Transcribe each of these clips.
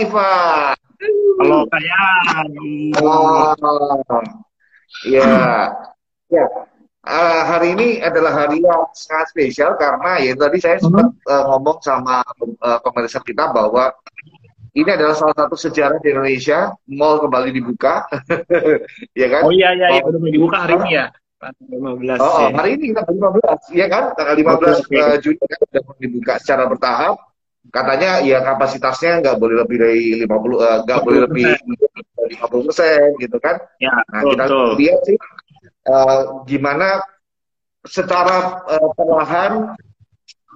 Ivan. Halo kalian. Oh, ya, ya. Uh, hari ini adalah hari yang sangat spesial karena ya tadi saya sempat uh, ngomong sama uh, pemirsa kita bahwa ini adalah salah satu sejarah di Indonesia mall kembali dibuka, ya kan? Oh iya iya, iya. udah dibuka hari ini ya. 15 oh, oh, hari ini tanggal 15, ya kan? Tanggal 15 okay, okay. Uh, Juni kan sudah dibuka secara bertahap. Katanya ya kapasitasnya nggak boleh lebih dari 50, uh, nggak boleh lebih dari 50 persen gitu kan? Ya, nah kita lihat sih uh, gimana secara uh, perlahan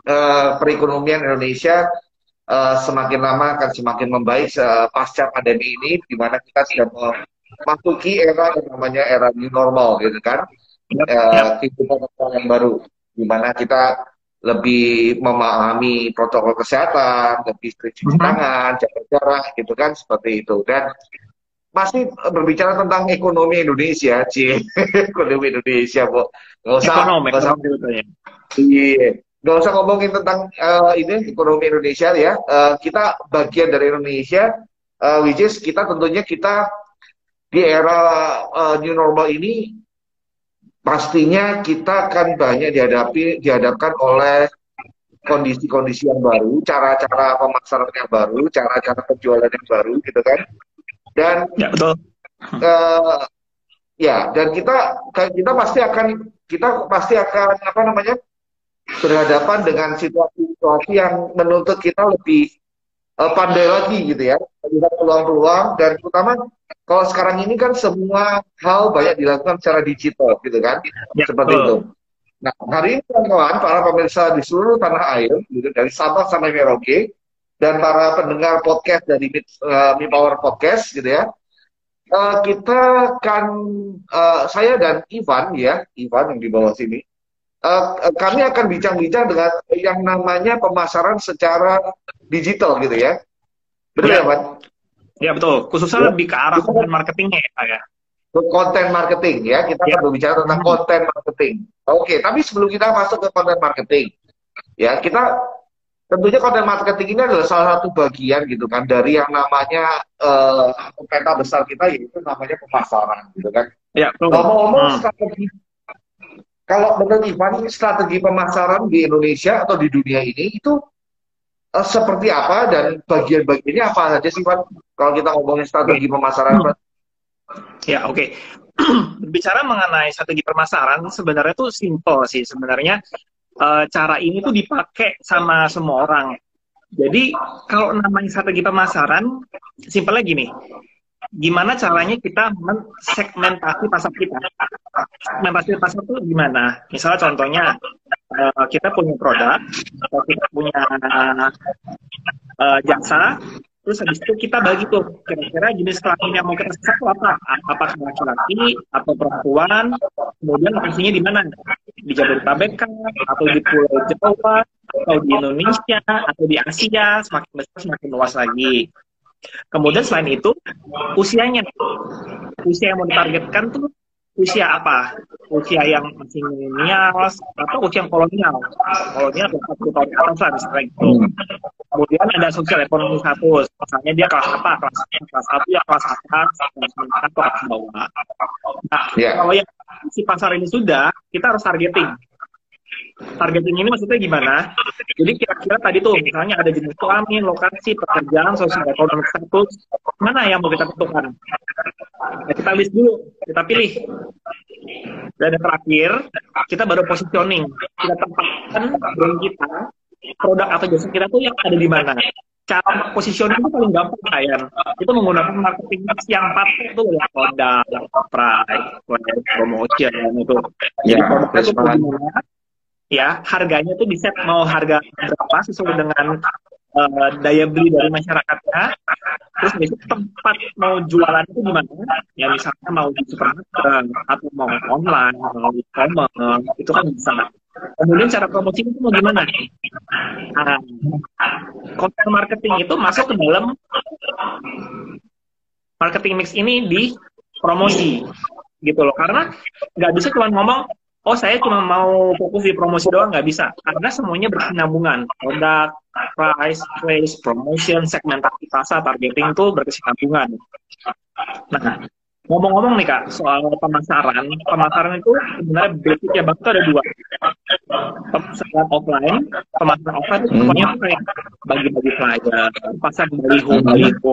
uh, perekonomian Indonesia uh, semakin lama akan semakin membaik uh, pasca pandemi ini, di mana kita sudah memasuki era yang namanya era new normal, gitu kan? Uh, kehidupan yang baru, di mana kita lebih memahami protokol kesehatan, lebih sering cuci mhm. tangan, jaga jarak, gitu kan, seperti itu. Dan masih berbicara tentang ekonomi Indonesia, cie, ekonomi Indonesia, bu, nggak usah, ekonomi, nggak usah, iya, nggak usah ngomongin tentang uh, ini ekonomi Indonesia ya. Uh, kita bagian dari Indonesia, uh, which is kita tentunya kita di era uh, new normal ini pastinya kita akan banyak dihadapi dihadapkan oleh kondisi-kondisi yang baru, cara-cara pemasaran yang baru, cara-cara penjualan yang baru, gitu kan? Dan ya betul. Uh, ya, dan kita kita pasti akan kita pasti akan apa namanya berhadapan dengan situasi-situasi yang menuntut kita lebih uh, pandai lagi gitu ya, melihat peluang-peluang dan terutama kalau sekarang ini kan semua hal banyak dilakukan secara digital gitu kan, ya, seperti betul. itu. Nah hari ini kawan-kawan para pemirsa di seluruh tanah air, gitu, dari Sabang sampai Merauke dan para pendengar podcast dari uh, Mi Power Podcast gitu ya, uh, kita akan uh, saya dan Ivan ya, Ivan yang di bawah sini, kami akan bincang-bincang dengan yang namanya pemasaran secara digital gitu ya. Betul ya, ya Pak? Ya betul, khususnya ya. lebih ke arah konten marketingnya ya. Konten marketing ya, kita ya. akan berbicara tentang konten marketing. Oke, tapi sebelum kita masuk ke konten marketing, ya kita tentunya konten marketing ini adalah salah satu bagian gitu kan dari yang namanya uh, peta besar kita yaitu namanya pemasaran gitu kan. Ya, Ngomong-ngomong hmm. strategi kalau menurut Ivan strategi pemasaran di Indonesia atau di dunia ini itu uh, seperti apa dan bagian-bagiannya apa saja sih Pak? Kalau kita ngomongin strategi pemasaran Pak? Ya oke. Okay. Bicara mengenai strategi pemasaran sebenarnya tuh simple sih sebenarnya uh, cara ini tuh dipakai sama semua orang. Jadi kalau namanya strategi pemasaran, simpelnya gini, gimana caranya kita mensegmentasi pasar kita. Segmentasi pasar itu gimana? Misalnya contohnya uh, kita punya produk atau kita punya uh, jasa, terus habis itu kita bagi tuh kira-kira jenis kelamin yang mau kita satu apa? Apakah laki-laki atau perempuan? Kemudian lokasinya di mana? Di Jabodetabek atau di Pulau Jawa atau di Indonesia atau di Asia semakin besar semakin luas lagi. Kemudian selain itu, usianya. Usia yang mau ditargetkan tuh usia apa? Usia yang masih milenial atau usia yang kolonial? Kolonial 40 tahun ke atas lah misalnya gitu. Kemudian ada sosial ekonomi status. Misalnya dia kelas apa? Kelas, kelas satu ya kelas atas, kelas menengah atau kelas bawah. Nah, yeah. kalau yang si pasar ini sudah, kita harus targeting targeting ini maksudnya gimana? Jadi kira-kira tadi tuh misalnya ada jenis kelamin, lokasi, pekerjaan, sosial ekonomi status, mana yang mau kita tentukan? Nah, kita list dulu, kita pilih. Dan yang terakhir, kita baru positioning. Kita tempatkan brand kita, produk atau jasa kita tuh yang ada di mana. Cara positioning itu paling gampang kalian. Itu menggunakan marketing yang pakai itu ya produk, price, promotion itu. Jadi ya, produknya itu gimana, ya harganya tuh set mau harga berapa sesuai dengan uh, daya beli dari masyarakatnya. Terus besok tempat mau jualan itu di mana ya misalnya mau di supermarket atau mau online mau e-commerce itu kan bisa. Kemudian cara promosi itu mau gimana? Nah, konten marketing itu masuk ke dalam marketing mix ini di promosi gitu loh. Karena nggak bisa cuma ngomong oh saya cuma mau fokus di promosi doang nggak bisa. Karena semuanya berkesinambungan. Produk price place promotion segmentasi pasar targeting itu berkesinambungan. Nah ngomong-ngomong nih kak soal pemasaran pemasaran itu sebenarnya basicnya banget ada dua pemasaran offline pemasaran offline itu pokoknya hmm. kayak bagi-bagi flyer pasang baliho baliho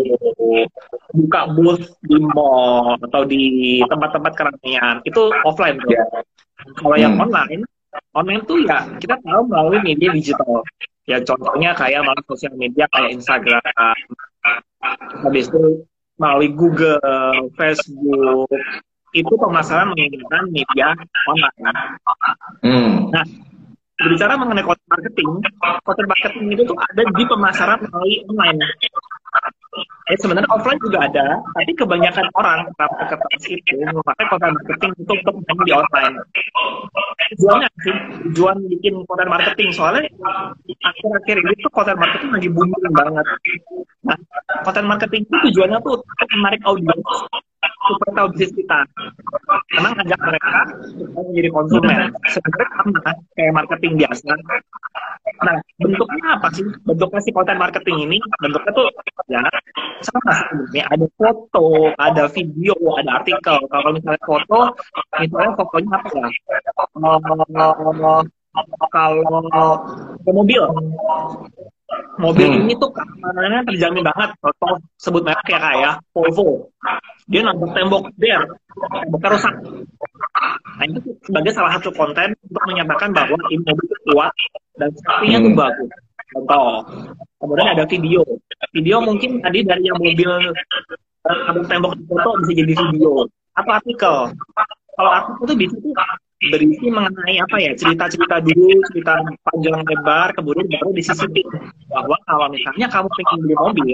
buka booth di mall atau di tempat-tempat keramaian itu offline bro. Yeah. Kalau yang hmm. online, online tuh ya kita tahu melalui media digital. Ya contohnya kayak melalui sosial media kayak Instagram, habis itu melalui Google, Facebook, itu pemasaran menggunakan media online. Hmm. Nah, berbicara mengenai content marketing, content marketing itu tuh ada di pemasaran melalui online. Eh, sebenarnya offline juga ada, tapi kebanyakan orang marketers itu memakai konten marketing untuk untuk main di online. Tujuannya sih, tujuan bikin konten marketing soalnya akhir-akhir ini tuh konten marketing lagi booming banget. Nah, konten marketing itu tujuannya tuh untuk menarik audiens supaya tahu bisnis kita. Karena ngajak mereka supaya menjadi konsumen. Sebenarnya sama kayak marketing biasa. Nah, bentuknya apa sih? Bentuknya si konten marketing ini, bentuknya tuh ya sama sebenarnya. Ada foto, ada video, ada artikel. Kalau misalnya foto, misalnya fotonya apa ya? Uh, kalau mobil, mobil hmm. ini tuh keamanannya terjamin banget. Contoh sebut merek ya kayak Volvo. Dia nabrak tembok, der, temboknya rusak. Nah itu sebagai salah satu konten untuk menyatakan bahwa ini mobil itu kuat dan sepertinya hmm. tuh bagus. Contoh. Kemudian ada video. Video mungkin tadi dari yang mobil nabrak tembok di foto bisa jadi video atau artikel. Kalau artikel itu bisa tuh berisi mengenai apa ya cerita-cerita dulu cerita panjang lebar kemudian baru disisipi bahwa kalau misalnya kamu pengen beli mobil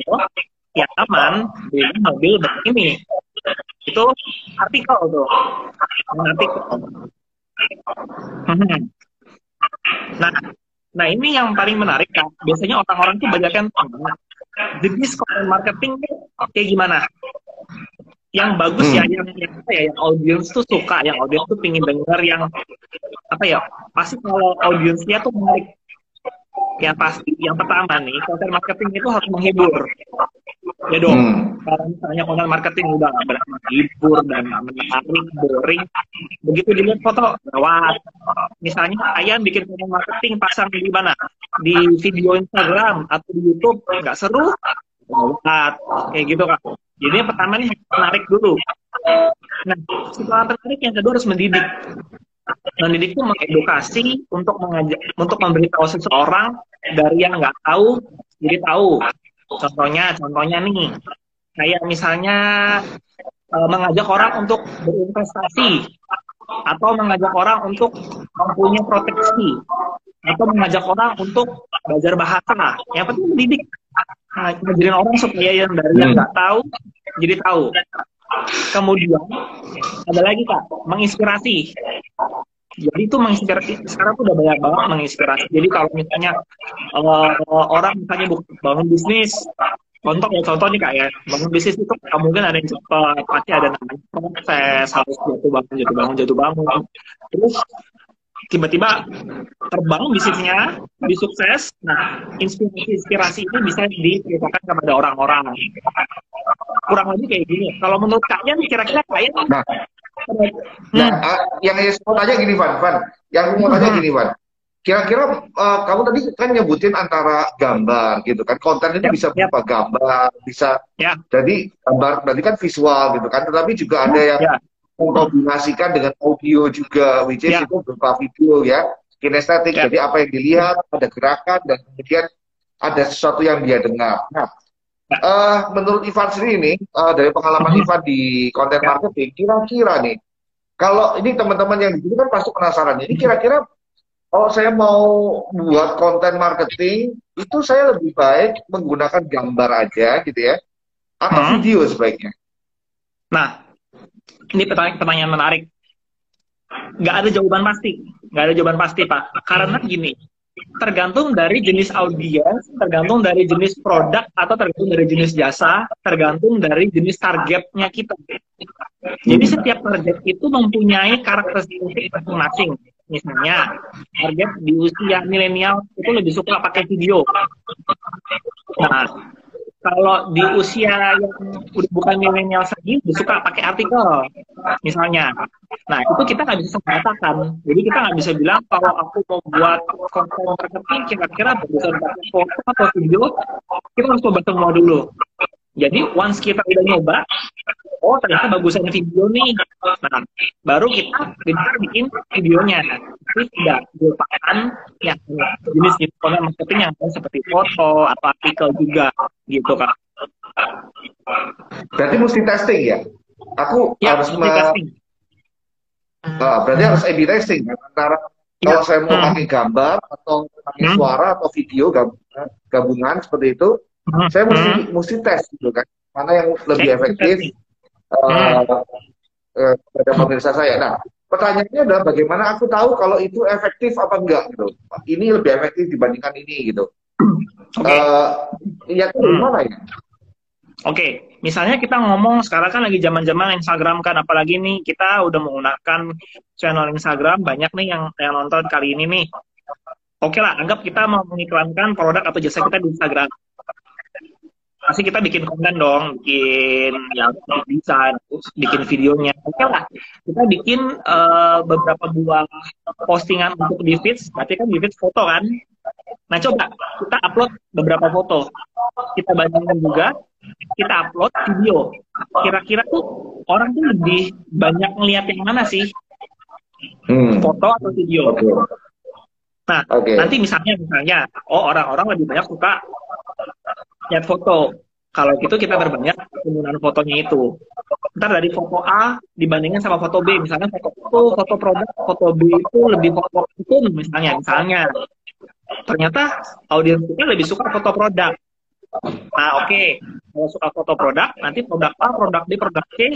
ya aman beli mobil begini itu artikel tuh. Artikel. Hmm. nah nah ini yang paling menarik kan biasanya orang-orang tuh banyak yang jenis konten marketing kayak gimana? Yang bagus ya, hmm. ya yang yang apa ya yang audiens tuh suka yang audiens tuh pingin denger yang apa ya pasti kalau audiensnya tuh menarik yang pasti yang pertama nih konten marketing itu harus menghibur. Ya dong. Hmm. kalau misalnya konten marketing udah nggak berani menghibur dan menarik boring begitu dilihat foto lewat misalnya ayam bikin konten marketing pasang di mana? Di video Instagram atau di YouTube nggak seru? Lewat kayak gitu kan jadi yang pertama nih menarik dulu. Nah, setelah menarik yang kedua harus mendidik. Mendidik itu mengedukasi untuk mengajak, untuk memberitahu seseorang dari yang nggak tahu jadi tahu. Contohnya, contohnya nih, kayak misalnya e, mengajak orang untuk berinvestasi atau mengajak orang untuk mempunyai proteksi atau mengajak orang untuk belajar bahasa. Yang penting mendidik ngajarin orang supaya yang dari yang hmm. nggak tahu jadi tahu. Kemudian ada lagi kak, menginspirasi. Jadi itu menginspirasi. Sekarang tuh udah banyak banget menginspirasi. Jadi kalau misalnya uh, orang misalnya bangun bisnis, contoh ya contoh nih kak ya, bangun bisnis itu mungkin ada yang cepat, pasti ada namanya proses, harus jatuh bangun, jatuh bangun, jatuh bangun. Terus tiba-tiba terbang bisnisnya, di sukses. Nah, inspirasi-inspirasi ini bisa diceritakan kepada orang-orang. Kurang lebih kayak gini. Kalau menurut kalian, kira-kira kalian nah, hmm. nah uh, yang saya mau tanya gini, Van. Van, yang mau tanya hmm. gini, Van. Kira-kira uh, kamu tadi kan nyebutin antara gambar gitu kan, konten ini ya, bisa ya. berupa ya. gambar, bisa ya. jadi gambar berarti kan visual gitu kan, tetapi juga ada yang ya mengkombinasikan dengan audio juga, which is ya. itu berupa video ya, kinestetik. Ya. Jadi apa yang dilihat, ada gerakan dan kemudian ada sesuatu yang dia dengar. Nah, ya. uh, menurut Ivan sendiri ini uh, dari pengalaman hmm. Ivan di konten ya. marketing, kira-kira nih, kalau ini teman-teman yang di sini kan pasti penasaran. Ini kira-kira kalau saya mau buat konten marketing, itu saya lebih baik menggunakan gambar aja gitu ya, atau hmm. video sebaiknya. Nah, ini pertanyaan, pertanyaan menarik. Nggak ada jawaban pasti. Nggak ada jawaban pasti, Pak. Karena gini, tergantung dari jenis audiens, tergantung dari jenis produk atau tergantung dari jenis jasa, tergantung dari jenis targetnya kita. Jadi setiap target itu mempunyai karakteristik masing-masing. Misalnya, target di usia milenial itu lebih suka pakai video. Nah, kalau di usia yang udah bukan milenial lagi suka pakai artikel misalnya. Nah itu kita nggak bisa mengatakan. Jadi kita nggak bisa bilang kalau aku mau buat konten marketing kira-kira pakai foto atau video kita harus coba semua dulu jadi once kita udah nyoba oh ternyata bagusan video nih nah baru kita bisa bikin videonya tapi tidak merupakan yang jenis konten marketing yang seperti foto atau artikel juga gitu kan berarti mesti testing ya aku ya, harus me... testing. Nah, berarti harus A/B testing kan? antara ya. kalau saya mau hmm. pakai gambar atau pakai hmm. suara atau video gabungan seperti itu hmm. saya mesti hmm. mesti tes gitu kan mana yang lebih efektif uh, uh, pada pemirsa saya nah pertanyaannya adalah bagaimana aku tahu kalau itu efektif apa enggak gitu ini lebih efektif dibandingkan ini gitu okay. uh, ya itu gimana ya Oke, misalnya kita ngomong sekarang kan lagi zaman-zaman Instagram kan, apalagi nih kita udah menggunakan channel Instagram banyak nih yang yang nonton kali ini nih. Oke lah, anggap kita mau mengiklankan produk atau jasa kita di Instagram. Pasti kita bikin konten dong, bikin yang bisa, bikin videonya. Oke lah, kita bikin uh, beberapa buah postingan untuk di feeds, berarti kan di feeds foto kan. Nah coba kita upload beberapa foto, kita bandingkan juga kita upload video. Kira-kira tuh orang tuh lebih banyak ngeliat yang mana sih? Hmm. Foto atau video? Okay. Nah, okay. nanti misalnya misalnya, oh orang-orang lebih banyak suka lihat foto. Kalau gitu kita berbanyak penggunaan fotonya itu. Ntar dari foto A dibandingkan sama foto B, misalnya foto itu, foto produk, foto B itu lebih foto itu misalnya, misalnya. Ternyata audiens lebih suka foto produk. Nah, oke. Okay. Kalau suka foto produk, nanti produk A, produk B, produk C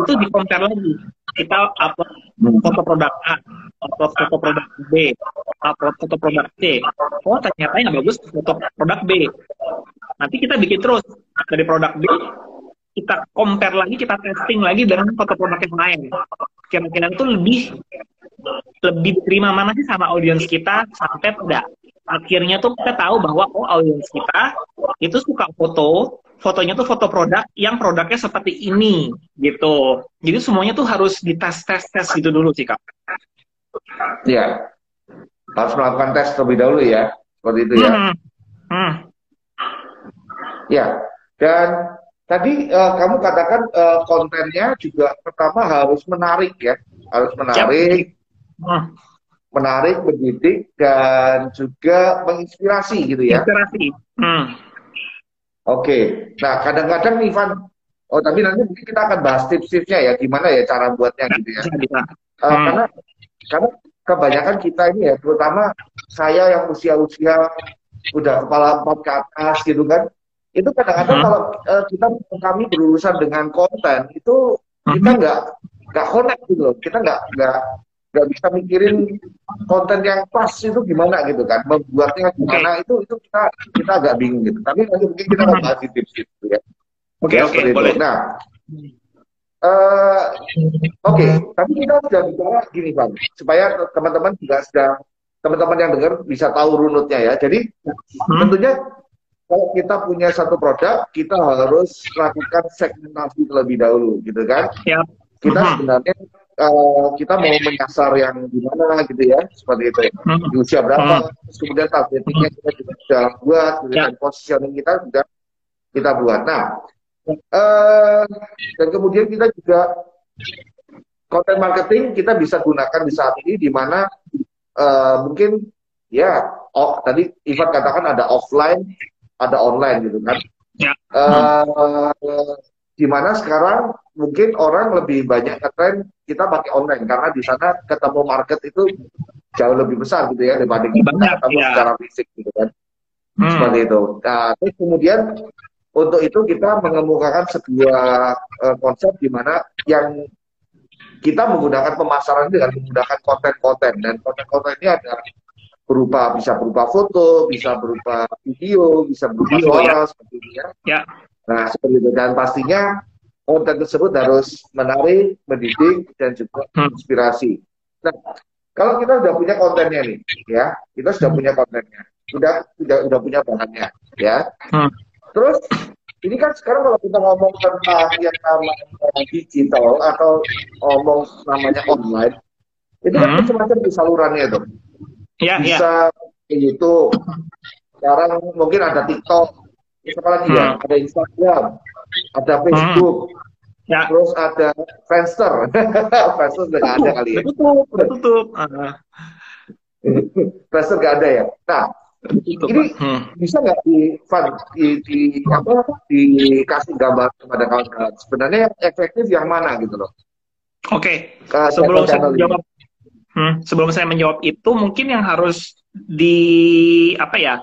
itu di compare lagi. Kita upload foto produk A, upload foto produk B, upload foto produk C. Oh, ternyata yang bagus foto produk B. Nanti kita bikin terus dari produk B, kita compare lagi, kita testing lagi dengan foto produk yang lain. Kira-kira itu lebih lebih diterima mana sih sama audiens kita sampai pada akhirnya tuh kita tahu bahwa oh audiens kita itu suka foto fotonya tuh foto produk yang produknya seperti ini gitu jadi semuanya tuh harus dites tes tes gitu dulu sih kak Iya harus melakukan tes terlebih dahulu ya seperti itu ya hmm. Hmm. Ya dan tadi uh, kamu katakan uh, kontennya juga pertama harus menarik ya harus menarik hmm menarik, mendidik, dan juga menginspirasi gitu ya. Inspirasi. Hmm. Oke, nah kadang-kadang Ivan, oh tapi nanti mungkin kita akan bahas tips-tipsnya ya, gimana ya cara buatnya gitu ya. Uh, hmm. Karena karena kebanyakan kita ini ya, terutama saya yang usia-usia udah kepala empat ke atas gitu kan, itu kadang-kadang hmm. kalau uh, kita kami berurusan dengan konten itu kita hmm. nggak nggak connect gitu loh, kita nggak nggak nggak bisa mikirin konten yang pas itu gimana gitu kan. Membuatnya gimana itu itu kita kita agak bingung gitu. Tapi nanti mungkin kita akan bahas tips gitu ya. Oke okay, oke okay, boleh. Nah uh, oke. Okay. tapi kita sudah bicara gini bang supaya teman-teman juga sudah teman-teman yang dengar bisa tahu runutnya ya. Jadi hmm. tentunya kalau kita punya satu produk kita harus lakukan segmentasi terlebih dahulu gitu kan ya. kita hmm. sebenarnya uh, kita mau menyasar yang gimana gitu ya seperti itu ya. Di usia berapa hmm. terus kemudian targetingnya kita juga sudah buat kemudian ya. positioning kita sudah kita buat nah uh, dan kemudian kita juga konten marketing kita bisa gunakan di saat ini di mana uh, mungkin ya oh tadi Ivan katakan ada offline ada online gitu kan ya. uh, di mana sekarang mungkin orang lebih banyak ngetren kita pakai online karena di sana ketemu market itu jauh lebih besar gitu ya dibanding kita ketemu ya. secara fisik gitu kan hmm. seperti itu. Nah terus kemudian untuk itu kita mengemukakan sebuah uh, konsep di mana yang kita menggunakan pemasaran dengan menggunakan konten-konten dan konten-konten ini ada berupa bisa berupa foto, bisa berupa video, bisa berupa video, suara ya. seperti ini ya. ya. Nah, seperti itu dan pastinya konten tersebut harus menarik, mendidik dan juga hmm. inspirasi. Nah, kalau kita sudah punya kontennya nih, ya, kita sudah punya kontennya, sudah sudah sudah punya bahannya, ya. Hmm. Terus ini kan sekarang kalau kita ngomong tentang yang namanya digital atau ngomong namanya online, itu kan hmm. macam-macam di salurannya tuh. Ya, Bisa ya. YouTube, sekarang mungkin ada TikTok, apa lagi ya? hmm. ya? Ada Instagram, ada hmm. Facebook, hmm. ya. terus ada Friendster. Friendster udah nggak ada kali ya. Tutup, tutup. Uh. Friendster nggak ada ya. Nah, itu, ini hmm. bisa nggak di, di, di apa dikasih gambar kepada kawan-kawan sebenarnya yang efektif yang mana gitu loh oke okay. sebelum saya menjawab hmm, sebelum saya menjawab itu mungkin yang harus di apa ya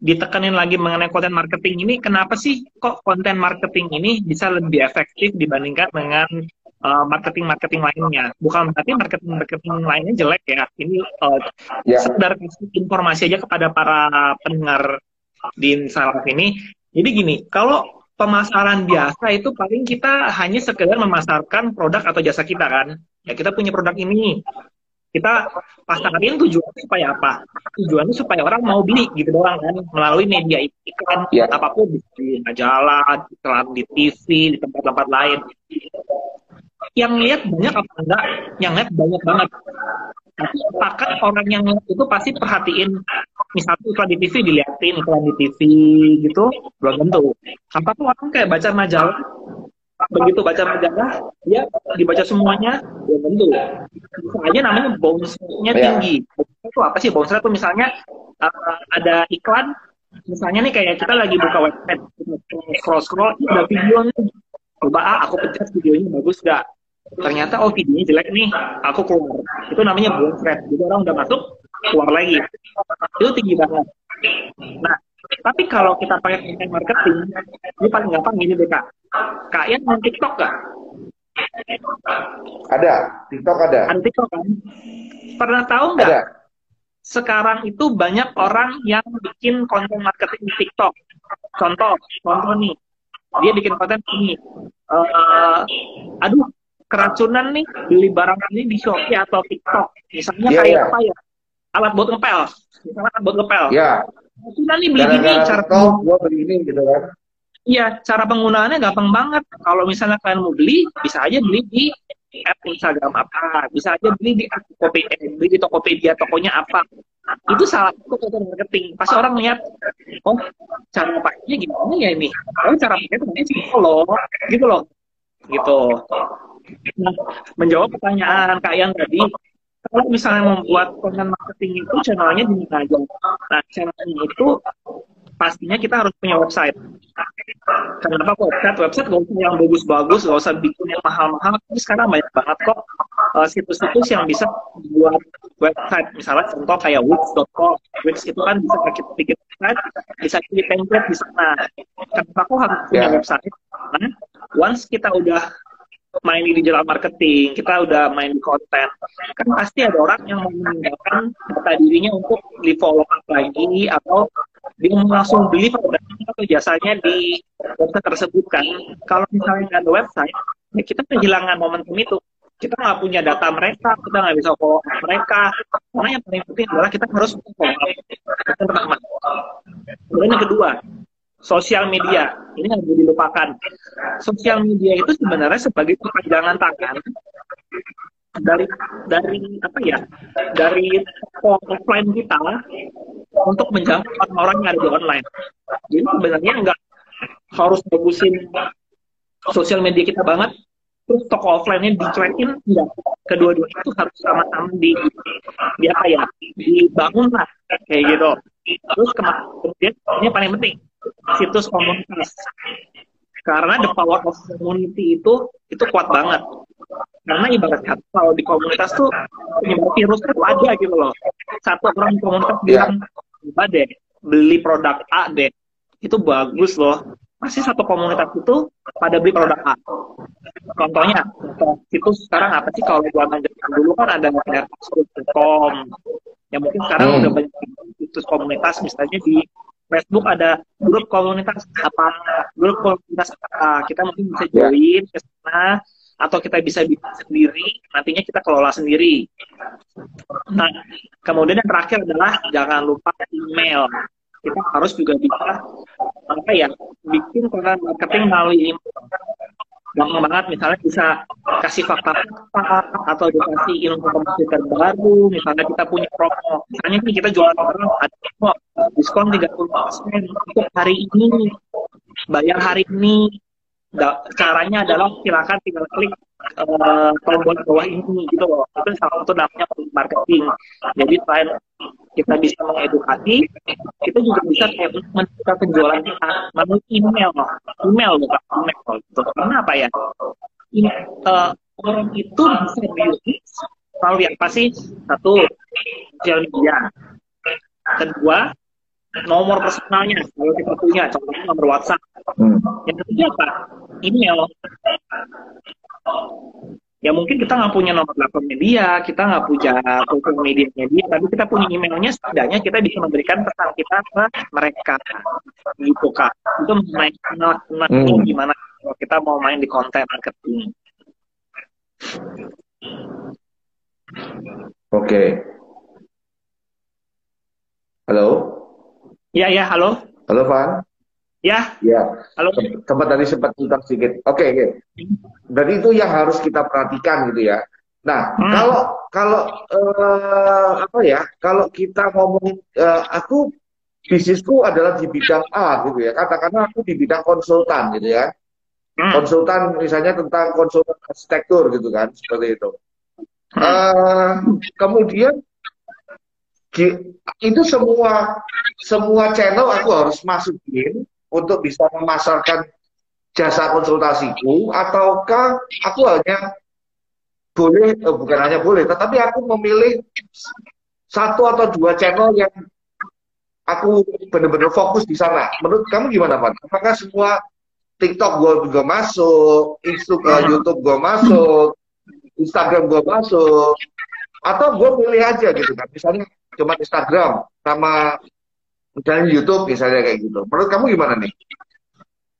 ditekenin lagi mengenai konten marketing ini kenapa sih kok konten marketing ini bisa lebih efektif dibandingkan dengan uh, marketing marketing lainnya. Bukan berarti marketing marketing lainnya jelek ya. Ini uh, yeah. sekedar kasih informasi aja kepada para pendengar di Salaf ini. Jadi gini, kalau pemasaran biasa itu paling kita hanya sekedar memasarkan produk atau jasa kita kan. Ya kita punya produk ini, kita pasangin tujuannya supaya apa? Tujuannya supaya orang mau beli gitu doang kan melalui media iklan yeah. apa pun di majalah, iklan di TV, di tempat-tempat lain. Yang lihat banyak apa enggak? Yang lihat banyak banget. Tapi apakah orang yang lihat itu pasti perhatiin misalnya iklan di TV dilihatin iklan di TV gitu belum tentu. Apakah orang kayak baca majalah begitu baca majalah dia dibaca semuanya ya tentu. Bisa aja namanya bounce-nya iya. tinggi. Itu apa sih? Bounce itu misalnya uh, ada iklan misalnya nih kayak kita lagi buka website scroll scroll ada videonya coba ah aku pencet videonya bagus gak ternyata oh videonya jelek nih aku keluar. Itu namanya bounce rate. Jadi orang udah masuk keluar lagi. Itu tinggi banget. Nah tapi kalau kita pakai konten marketing, ini paling gampang gini deh kak. Kak yang main TikTok gak? Ada, TikTok ada. Ada TikTok kan? Pernah tahu nggak? Ada. Sekarang itu banyak orang yang bikin konten marketing di TikTok. Contoh, contoh nih, dia bikin konten ini. Uh, aduh, keracunan nih beli barang ini di Shopee atau TikTok. Misalnya yeah, kayak yeah. apa ya? Alat buat ngepel. Misalnya alat buat ngepel. Iya. Yeah kita nih beli gini cara kau gua beli ini gitu kan. Iya cara penggunaannya gampang banget. Kalau misalnya kalian mau beli bisa aja beli di app Instagram apa. Bisa aja beli di Tokopedia beli di Tokopedia tokonya apa. Itu salah satu konten marketing. Pasti orang lihat oh cara pakainya gimana ya ini? Oh cara pakainya simpel loh gitu loh. Gitu. Nah menjawab pertanyaan kak Ian tadi kalau misalnya membuat konten marketing itu channelnya di mana aja. Nah, channelnya itu pastinya kita harus punya website. Kenapa website? Website gak usah yang bagus-bagus, gak usah bikin yang mahal-mahal. Tapi sekarang banyak banget kok uh, situs-situs yang bisa buat website. Misalnya contoh kayak Wix.com. Wix itu kan bisa kita bikin website, bisa pilih template di sana. Kenapa kok harus punya yeah. website? Nah, once kita udah main di digital marketing, kita udah main di konten, kan pasti ada orang yang meninggalkan data dirinya untuk di follow up lagi atau dia langsung beli produknya atau jasanya di website tersebut kan. Kalau misalnya nggak ada website, ya kita kehilangan momentum itu. Kita nggak punya data mereka, kita nggak bisa follow up mereka. Karena yang paling penting adalah kita harus follow up. Kemudian yang kedua, sosial media. Ini boleh dilupakan. Sosial media itu sebenarnya sebagai perpanjangan tangan dari dari apa ya dari offline kita untuk menjangkau orang-orang yang ada di online. Jadi sebenarnya nggak harus bagusin sosial media kita banget. Terus toko offline-nya dicuekin enggak kedua-dua itu harus sama-sama di, di apa ya dibangun lah kayak gitu. Terus kemudian ini paling penting situs komunitas. Karena the power of community itu itu kuat banget. Karena ibarat kata kalau di komunitas tuh penyebab virus itu ada gitu loh. Satu orang di komunitas ya. bilang coba deh beli produk A deh. Itu bagus loh. Masih satu komunitas itu pada beli produk A. Contohnya situs sekarang apa sih? Kalau buat dulu kan ada airpods.com Ya mungkin sekarang hmm. udah banyak situs komunitas, misalnya di Facebook ada grup komunitas apa, grup komunitas apa, kita mungkin bisa ya. join ke sana, atau kita bisa bikin sendiri, nantinya kita kelola sendiri. Nah, kemudian yang terakhir adalah jangan lupa email. Kita harus juga bisa apa ya, bikin konten marketing melalui email gampang banget misalnya bisa kasih fakta-fakta atau dikasih informasi terbaru misalnya kita punya promo misalnya nih kita jualan barang ada promo diskon 30% untuk hari ini bayar hari ini. Caranya adalah silakan tinggal klik uh, tombol bawah ini gitu loh. Itu salah satu namanya marketing. Jadi selain kita bisa mengedukasi kita juga bisa kayak meningkatkan penjualan kita melalui email. Email bukan email gitu. Karena apa ya ini uh, orang itu bisa diulis melalui apa sih? Satu sosial media. Kedua nomor personalnya kalau kita punya contohnya nomor WhatsApp. Hmm. yang ketiga apa? Email ya mungkin kita nggak punya nomor telepon media, kita nggak punya sosial media media, tapi kita punya emailnya setidaknya kita bisa memberikan pesan kita ke mereka, gitu kak. Itu main kenal hmm. gimana kalau kita mau main di konten marketing. Oke. Okay. Halo. Ya ya halo. Halo Van. Ya. Ya. Halo. Tempat tadi sempat tutup sedikit. Oke, okay, oke. Okay. Berarti itu yang harus kita perhatikan gitu ya. Nah, hmm. kalau kalau uh, apa ya? Kalau kita ngomong uh, aku bisnisku adalah di bidang A gitu ya. Katakanlah aku di bidang konsultan gitu ya. Hmm. Konsultan misalnya tentang konsultan arsitektur gitu kan, seperti itu. Uh, kemudian itu semua semua channel aku harus masukin untuk bisa memasarkan jasa konsultasiku ataukah aku hanya boleh eh, bukan hanya boleh tetapi aku memilih satu atau dua channel yang aku benar-benar fokus di sana. Menurut kamu gimana, Pak? Apakah semua TikTok gue juga masuk, Instagram, hmm. YouTube gue masuk, Instagram gue masuk, atau gue pilih aja gitu kan? Misalnya cuma Instagram sama misalnya YouTube misalnya kayak gitu. Menurut kamu gimana nih?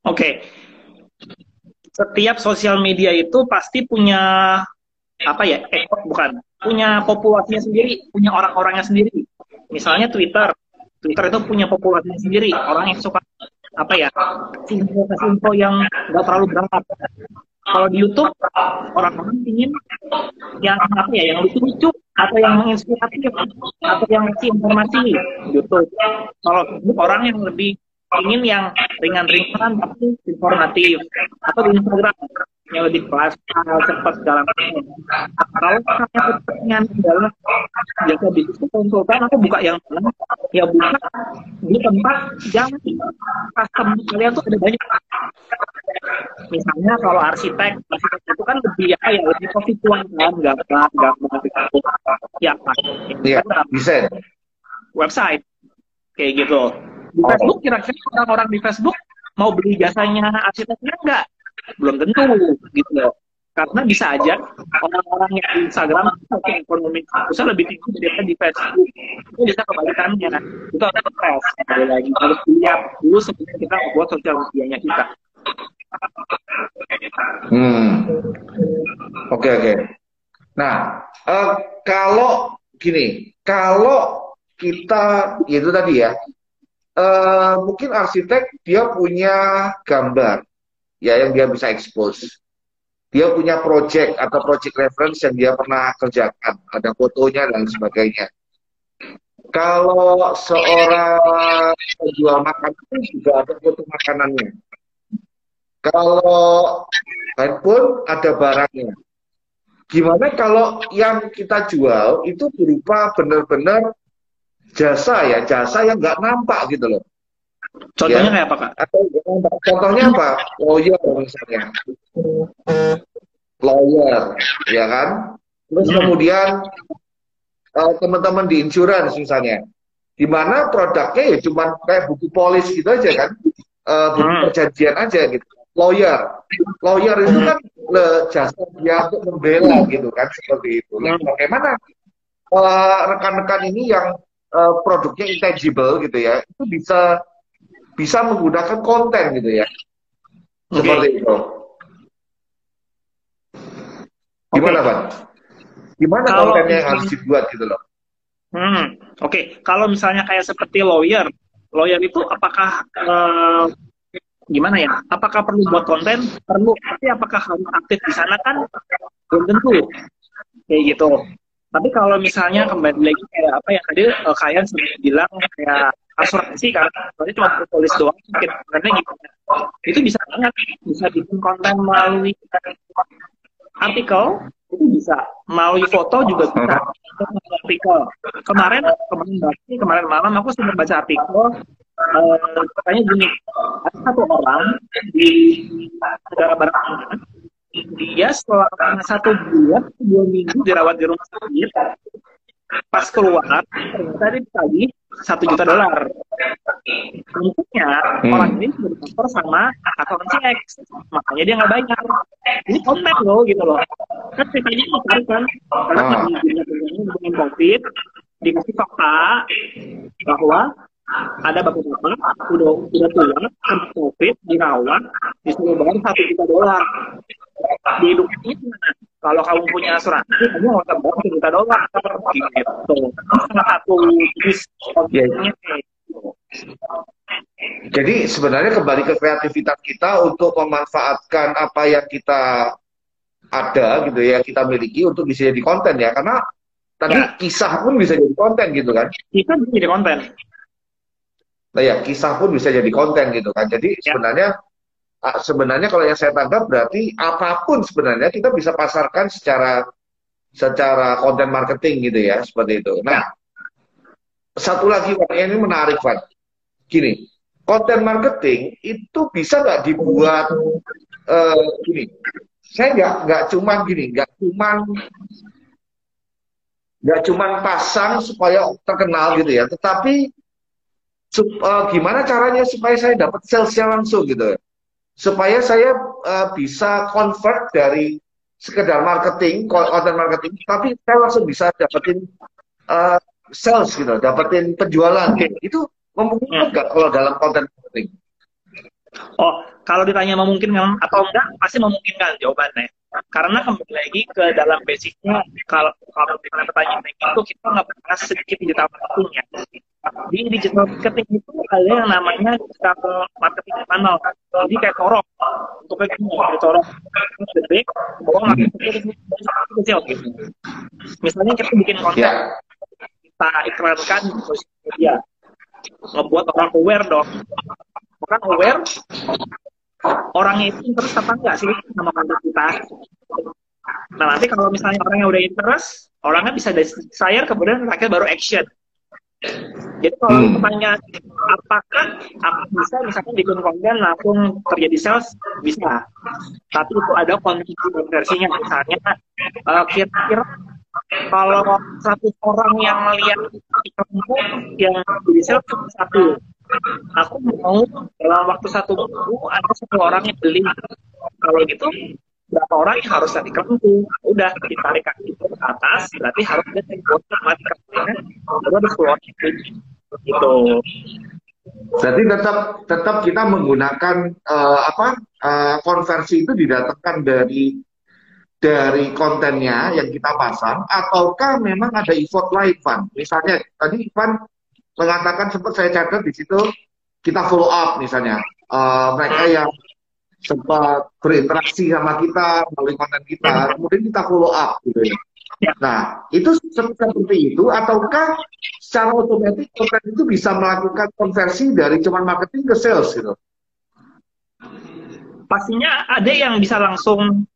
Oke, okay. setiap sosial media itu pasti punya apa ya? Eh, bukan punya populasinya sendiri, punya orang-orangnya sendiri. Misalnya Twitter, Twitter itu punya populasinya sendiri, orang yang suka apa ya? info-info yang nggak terlalu berat. Kalau di YouTube orang-orang ingin yang apa ya, yang lucu-lucu atau yang menginspiratif atau yang ngasih informasi YouTube. Kalau orang yang lebih ingin yang ringan-ringan tapi informatif. Atau di Instagram yang lebih kelas cepat segala macam. Kalau misalnya pertanyaan adalah jasa bisnis konsultan aku buka yang mana? Ya buka di tempat yang customer kalian tuh ada banyak. Misalnya kalau arsitek, arsitek itu kan lebih ya, ya lebih konstituen kan, nggak nggak nggak ya pak. Iya, bisa. Website kayak gitu. Di Facebook kira-kira orang-orang di Facebook mau beli jasanya arsiteknya enggak? Belum tentu gitu loh. Karena bisa aja orang-orang yang di Instagram mungkin ekonomi bisa lebih tinggi daripada di Facebook. Itu bisa kebalikannya. Itu ada stres sekali lagi. Harus dilihat dulu sebelum kita membuat sosial medianya kita. Hmm. Oke okay, oke. Okay. nah uh, kalau gini kalau kita itu tadi ya uh, mungkin arsitek dia punya gambar ya yang dia bisa expose. Dia punya project atau project reference yang dia pernah kerjakan, ada fotonya dan sebagainya. Kalau seorang penjual makanan juga ada foto makanannya. Kalau handphone ada barangnya. Gimana kalau yang kita jual itu berupa benar-benar jasa ya, jasa yang nggak nampak gitu loh. Contohnya ya. kayak apa kak? Atau contohnya apa? Lawyer misalnya. Lawyer, ya kan? Terus hmm. kemudian uh, teman-teman di insurance misalnya, di mana produknya ya cuma kayak buku polis gitu aja kan, uh, buku hmm. perjanjian aja gitu. Lawyer, lawyer itu kan le, jasa dia untuk membela gitu kan seperti itu. Nah, bagaimana uh, rekan-rekan ini yang uh, produknya intangible gitu ya, itu bisa bisa menggunakan konten gitu ya. Seperti okay. itu. Gimana, okay. Pak? Gimana kalau kontennya yang harus dibuat gitu loh? Hmm, oke. Okay. Kalau misalnya kayak seperti lawyer, lawyer itu apakah uh, gimana ya? Apakah perlu buat konten? Perlu. Tapi apakah harus aktif di sana kan? Belum tentu. Kayak gitu. Tapi kalau misalnya kembali lagi kayak apa ya tadi uh, kalian sudah bilang kayak asuransi kan, berarti cuma tulis doang mungkin. Karena gitu. Itu bisa banget. Bisa bikin konten melalui artikel itu bisa. Melalui foto juga bisa. Artikel. Kemarin kemarin baca kemarin malam aku sudah baca artikel uh, katanya gini ada satu orang di negara barat dia selama satu bulan dua minggu dirawat di rumah sakit pas keluar ternyata dia ditagih satu juta dolar. Tentunya hmm. orang ini dikantor sama akuntansi X. Makanya dia nggak bayar. Ini konten loh gitu loh. Kan ceritanya menarik kan karena oh. dengan covid dikasih fakta bahwa ada bapak-bapak udah udah tua kena covid dirawat disuruh bayar satu juta dolar. Di hidupnya itu kalau kamu punya asuransi kamu nggak usah bayar satu juta dolar. Gitu. Salah satu jenis kontennya jadi sebenarnya kembali ke kreativitas kita untuk memanfaatkan apa yang kita ada gitu ya kita miliki untuk bisa jadi konten ya. Karena tadi ya. kisah pun bisa jadi konten gitu kan. Kisah bisa jadi konten. Nah ya kisah pun bisa jadi konten gitu kan. Jadi ya. sebenarnya sebenarnya kalau yang saya tangkap berarti apa pun sebenarnya kita bisa pasarkan secara secara konten marketing gitu ya seperti itu nah satu lagi ini menarik Pak gini konten marketing itu bisa nggak dibuat uh, gini saya nggak nggak cuman gini, nggak cuman nggak cuman pasang supaya terkenal gitu ya, tetapi uh, gimana caranya supaya saya dapat salesnya langsung gitu. Supaya saya uh, bisa convert dari sekedar marketing, content marketing, tapi saya langsung bisa dapetin uh, sales gitu, dapetin penjualan gitu. Itu memungkinkan nggak kalau dalam konten marketing? Oh, kalau ditanya memungkinkan atau enggak, pasti memungkinkan jawabannya. Karena kembali lagi ke dalam basicnya, kalau kalau kita pertanyaan itu kita nggak pernah sedikit digital marketing ya. Di digital marketing itu ada yang namanya digital marketing funnel. Jadi kayak corok, untuk kayak gini, kayak corok gede, bawah nggak kecil gitu. Misalnya kita bikin konten, yeah. kita iklankan di sosial media, ngebuat orang aware dong kan aware orangnya itu interest apa enggak sih sama konten kita? Nah nanti kalau misalnya orangnya udah interest orangnya bisa desire kemudian terakhir baru action. Jadi kalau hmm. pertanyaan apakah aku bisa misalkan bikin konten langsung terjadi sales? Bisa. Tapi itu ada kondisi konversinya. Misalnya uh, kira-kira kalau satu orang yang melihat iklanmu yang jadi sales satu aku mau dalam waktu satu minggu ada satu orang yang beli. Kalau gitu berapa orang yang harus tadi kelentu udah ditarik kaki ke atas berarti harus ada tempat kakinya baru ada keluar gitu. Berarti tetap tetap kita menggunakan uh, apa uh, konversi itu didatangkan dari dari kontennya yang kita pasang ataukah memang ada effort lain, Van? Misalnya tadi Ivan mengatakan sempat saya catat di situ kita follow up misalnya uh, mereka yang sempat berinteraksi sama kita melalui konten kita kemudian kita follow up gitu ya nah itu seperti itu ataukah secara otomatis konten itu bisa melakukan konversi dari cuman marketing ke sales gitu pastinya ada yang bisa langsung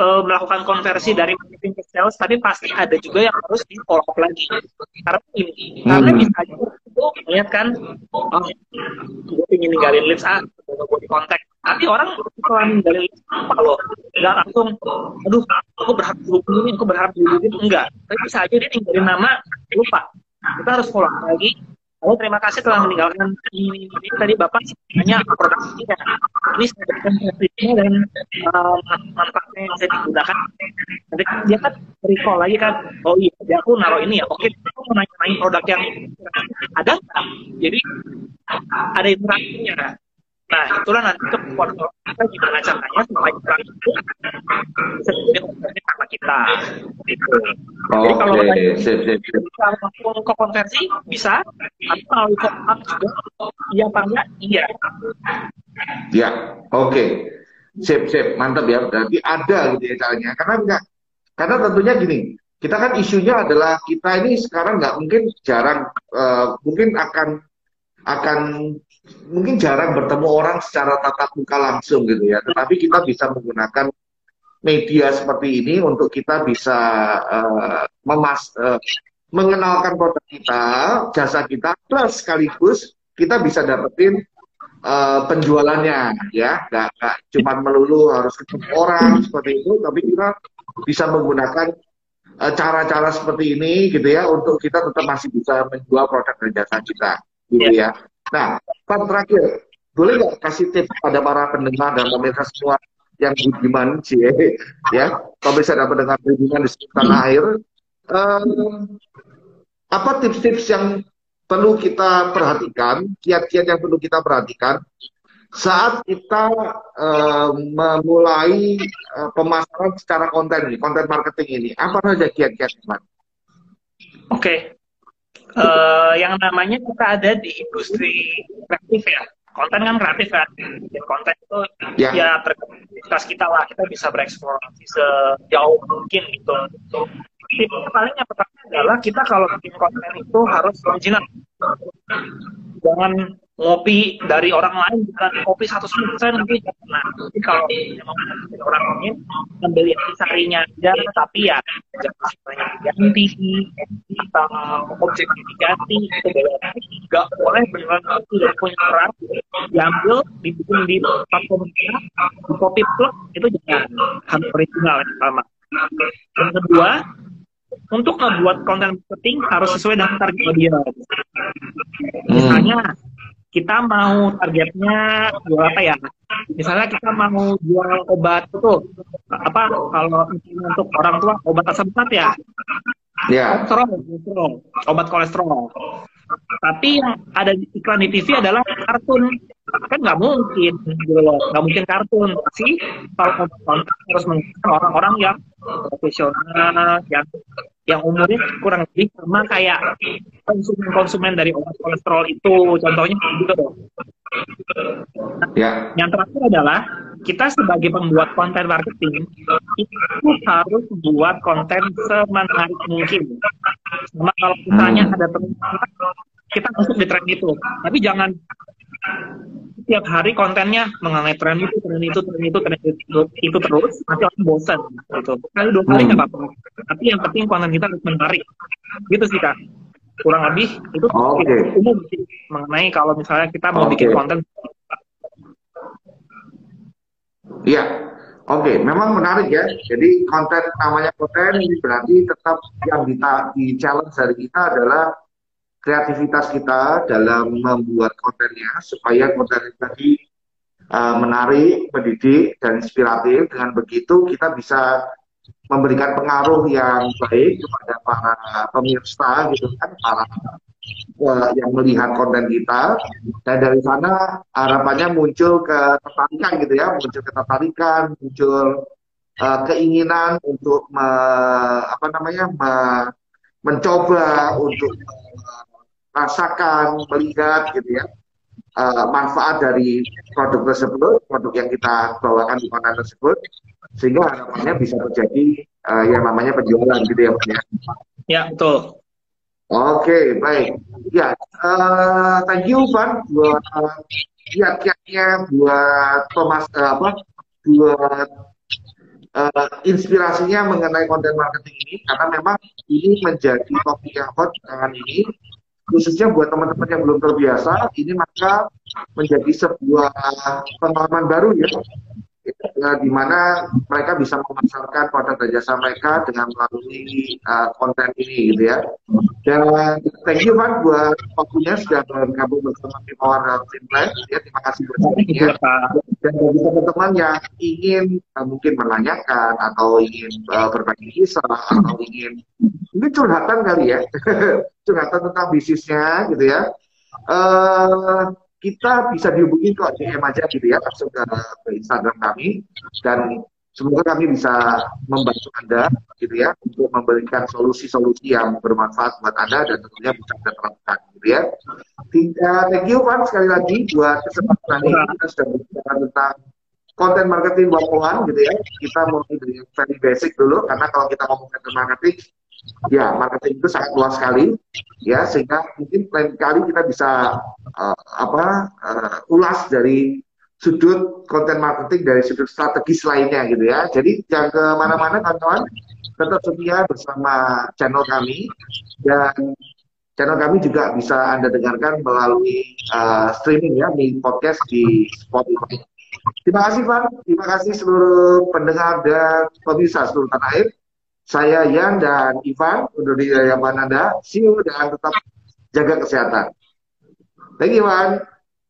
uh, melakukan konversi dari marketing ke sales, tapi pasti ada juga yang harus di follow up lagi. Karena ini, hmm. karena misalnya lihat kan, oh, gue ingin ninggalin leads ah, gue di kontak. Tapi orang setelah ninggalin leads apa loh, nggak langsung, aduh, aku berharap ini, aku berharap itu enggak. Tapi bisa aja dia ninggalin nama, lupa. Kita harus follow lagi, Oh terima kasih telah meninggalkan ini, tadi bapak hanya produk ini. Ini saya berikan servisnya dan uh, manfaatnya yang saya digunakan. Nanti dia kan recall lagi kan. Oh iya, dia aku naruh ini ya. Oke, aku mau nanya produk yang ada? Jadi ada interaksinya. Nah, itulah nanti kemampuan kita gimana caranya supaya orang itu bisa jadi sama kita. Gitu. Oh, Jadi kalau okay. sip, sip, sip. kalau ke konversi bisa, atau kalau ke up juga, iya apa enggak? Iya. Ya, oke. Okay. Sip, sip, mantap ya. Berarti ada gitu ya caranya. Karena enggak, karena tentunya gini, kita kan isunya adalah kita ini sekarang nggak mungkin jarang, uh, mungkin akan akan mungkin jarang bertemu orang secara tatap muka langsung gitu ya, tetapi kita bisa menggunakan media seperti ini untuk kita bisa uh, memas uh, mengenalkan produk kita, jasa kita, plus sekaligus kita bisa dapetin uh, penjualannya ya, nggak, nggak cuma melulu harus ketemu orang seperti itu, tapi kita bisa menggunakan cara-cara seperti ini gitu ya untuk kita tetap masih bisa menjual produk dan jasa kita gitu ya. ya. Nah, Pak terakhir, boleh nggak kasih tips pada para pendengar dan pemirsa semua yang budiman sih ya, pemirsa dan pendengar budiman di sekitar air, um, apa tips-tips yang perlu kita perhatikan, kiat-kiat yang perlu kita perhatikan saat kita memulai uh, pemasaran secara konten ini, konten marketing ini, apa saja kiat-kiat, Oke, okay uh, yang namanya kita ada di industri kreatif ya. Konten kan kreatif kan. Dan konten itu yeah. ya kreativitas kita lah. Kita bisa bereksplorasi sejauh mungkin gitu. Tipsnya paling yang pertama adalah kita kalau bikin konten itu harus original. Jangan ngopi dari orang lain bukan kopi satu persen nanti nah tapi kalau memang orang lain ambil yang sarinya aja tapi ya jangan ganti atau objek diganti itu nggak boleh beneran tidak punya orang diambil dibikin di platform kita di copy plug itu jangan harus original yang pertama yang kedua untuk membuat konten marketing harus sesuai dengan target audience. Misalnya kita mau targetnya jual apa ya? Misalnya kita mau jual obat itu apa kalau untuk orang tua obat asam urat ya? Ya. Kolesterol, obat kolesterol. Tapi yang ada di iklan di TV adalah kartun kan nggak mungkin gitu nggak mungkin kartun sih kalau harus menggunakan orang-orang yang profesional yang yang umurnya kurang lebih sama kayak konsumen-konsumen dari obat kolesterol itu contohnya gitu dong. Ya. Yang terakhir adalah kita sebagai pembuat konten marketing itu harus buat konten semenarik mungkin. Sama kalau misalnya hmm. ada teman kita masuk di tren itu, tapi jangan setiap hari kontennya mengenai tren itu, tren itu, tren itu, tren itu, itu terus, nanti orang bosan. Gitu. Kali dua kali nggak hmm. apa-apa. Tapi yang penting konten kita harus menarik. Gitu sih kak. Kurang lebih itu okay. umum mengenai kalau misalnya kita mau okay. bikin konten. Iya, oke, okay. memang menarik ya. Jadi konten namanya konten ini berarti tetap yang kita di challenge dari kita adalah kreativitas kita dalam membuat kontennya supaya konten tadi uh, menarik, mendidik, dan inspiratif. Dengan begitu kita bisa memberikan pengaruh yang baik kepada para pemirsa gitu kan, para uh, yang melihat konten kita. Dan dari sana harapannya muncul ketertarikan gitu ya, muncul ketertarikan, muncul uh, keinginan untuk me, apa namanya me, mencoba untuk rasakan, melihat gitu ya uh, manfaat dari produk tersebut, produk yang kita bawakan di konten tersebut, sehingga harapannya bisa terjadi uh, yang namanya penjualan gitu ya Pak ya. Ya betul. Oke okay, baik. Ya uh, thank you Van buat uh, kiat-kiatnya buat Thomas uh, apa buat uh, inspirasinya mengenai konten marketing ini karena memang ini menjadi topik yang hot dengan ini khususnya buat teman-teman yang belum terbiasa, ini maka menjadi sebuah pengalaman baru ya, ya di mana mereka bisa memasarkan produk dan jasa mereka dengan melalui uh, konten ini gitu ya. Dan thank you Van buat waktunya sudah bergabung bersama tim Power Finland. Ya, terima kasih ya. Dan bagi teman-teman yang ingin uh, mungkin menanyakan atau ingin uh, berbagi kisah atau ingin ini curhatan kali ya, curhatan tentang bisnisnya gitu ya. Uh, kita bisa dihubungi kok DM aja gitu ya langsung ke, ke Instagram kami dan Semoga kami bisa membantu Anda gitu ya untuk memberikan solusi-solusi yang bermanfaat buat Anda dan tentunya bisa Anda terapkan gitu ya. Tidak, thank you Pak sekali lagi buat kesempatan ini kita sudah berbicara tentang konten marketing one gitu ya. Kita mulai dari yang very basic dulu karena kalau kita ngomong konten marketing ya marketing itu sangat luas sekali ya sehingga mungkin lain kali kita bisa uh, apa uh, ulas dari sudut konten marketing dari sudut strategis lainnya gitu ya. Jadi jangan ke mana-mana kawan-kawan, tetap setia bersama channel kami dan channel kami juga bisa Anda dengarkan melalui uh, streaming ya di podcast di Spotify. Terima kasih Pak, terima kasih seluruh pendengar dan pemirsa seluruh tanah air. Saya Yan dan Ivan diri dari Anda. See you dan tetap jaga kesehatan. Thank you, Ivan.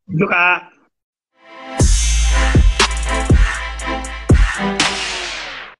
Terima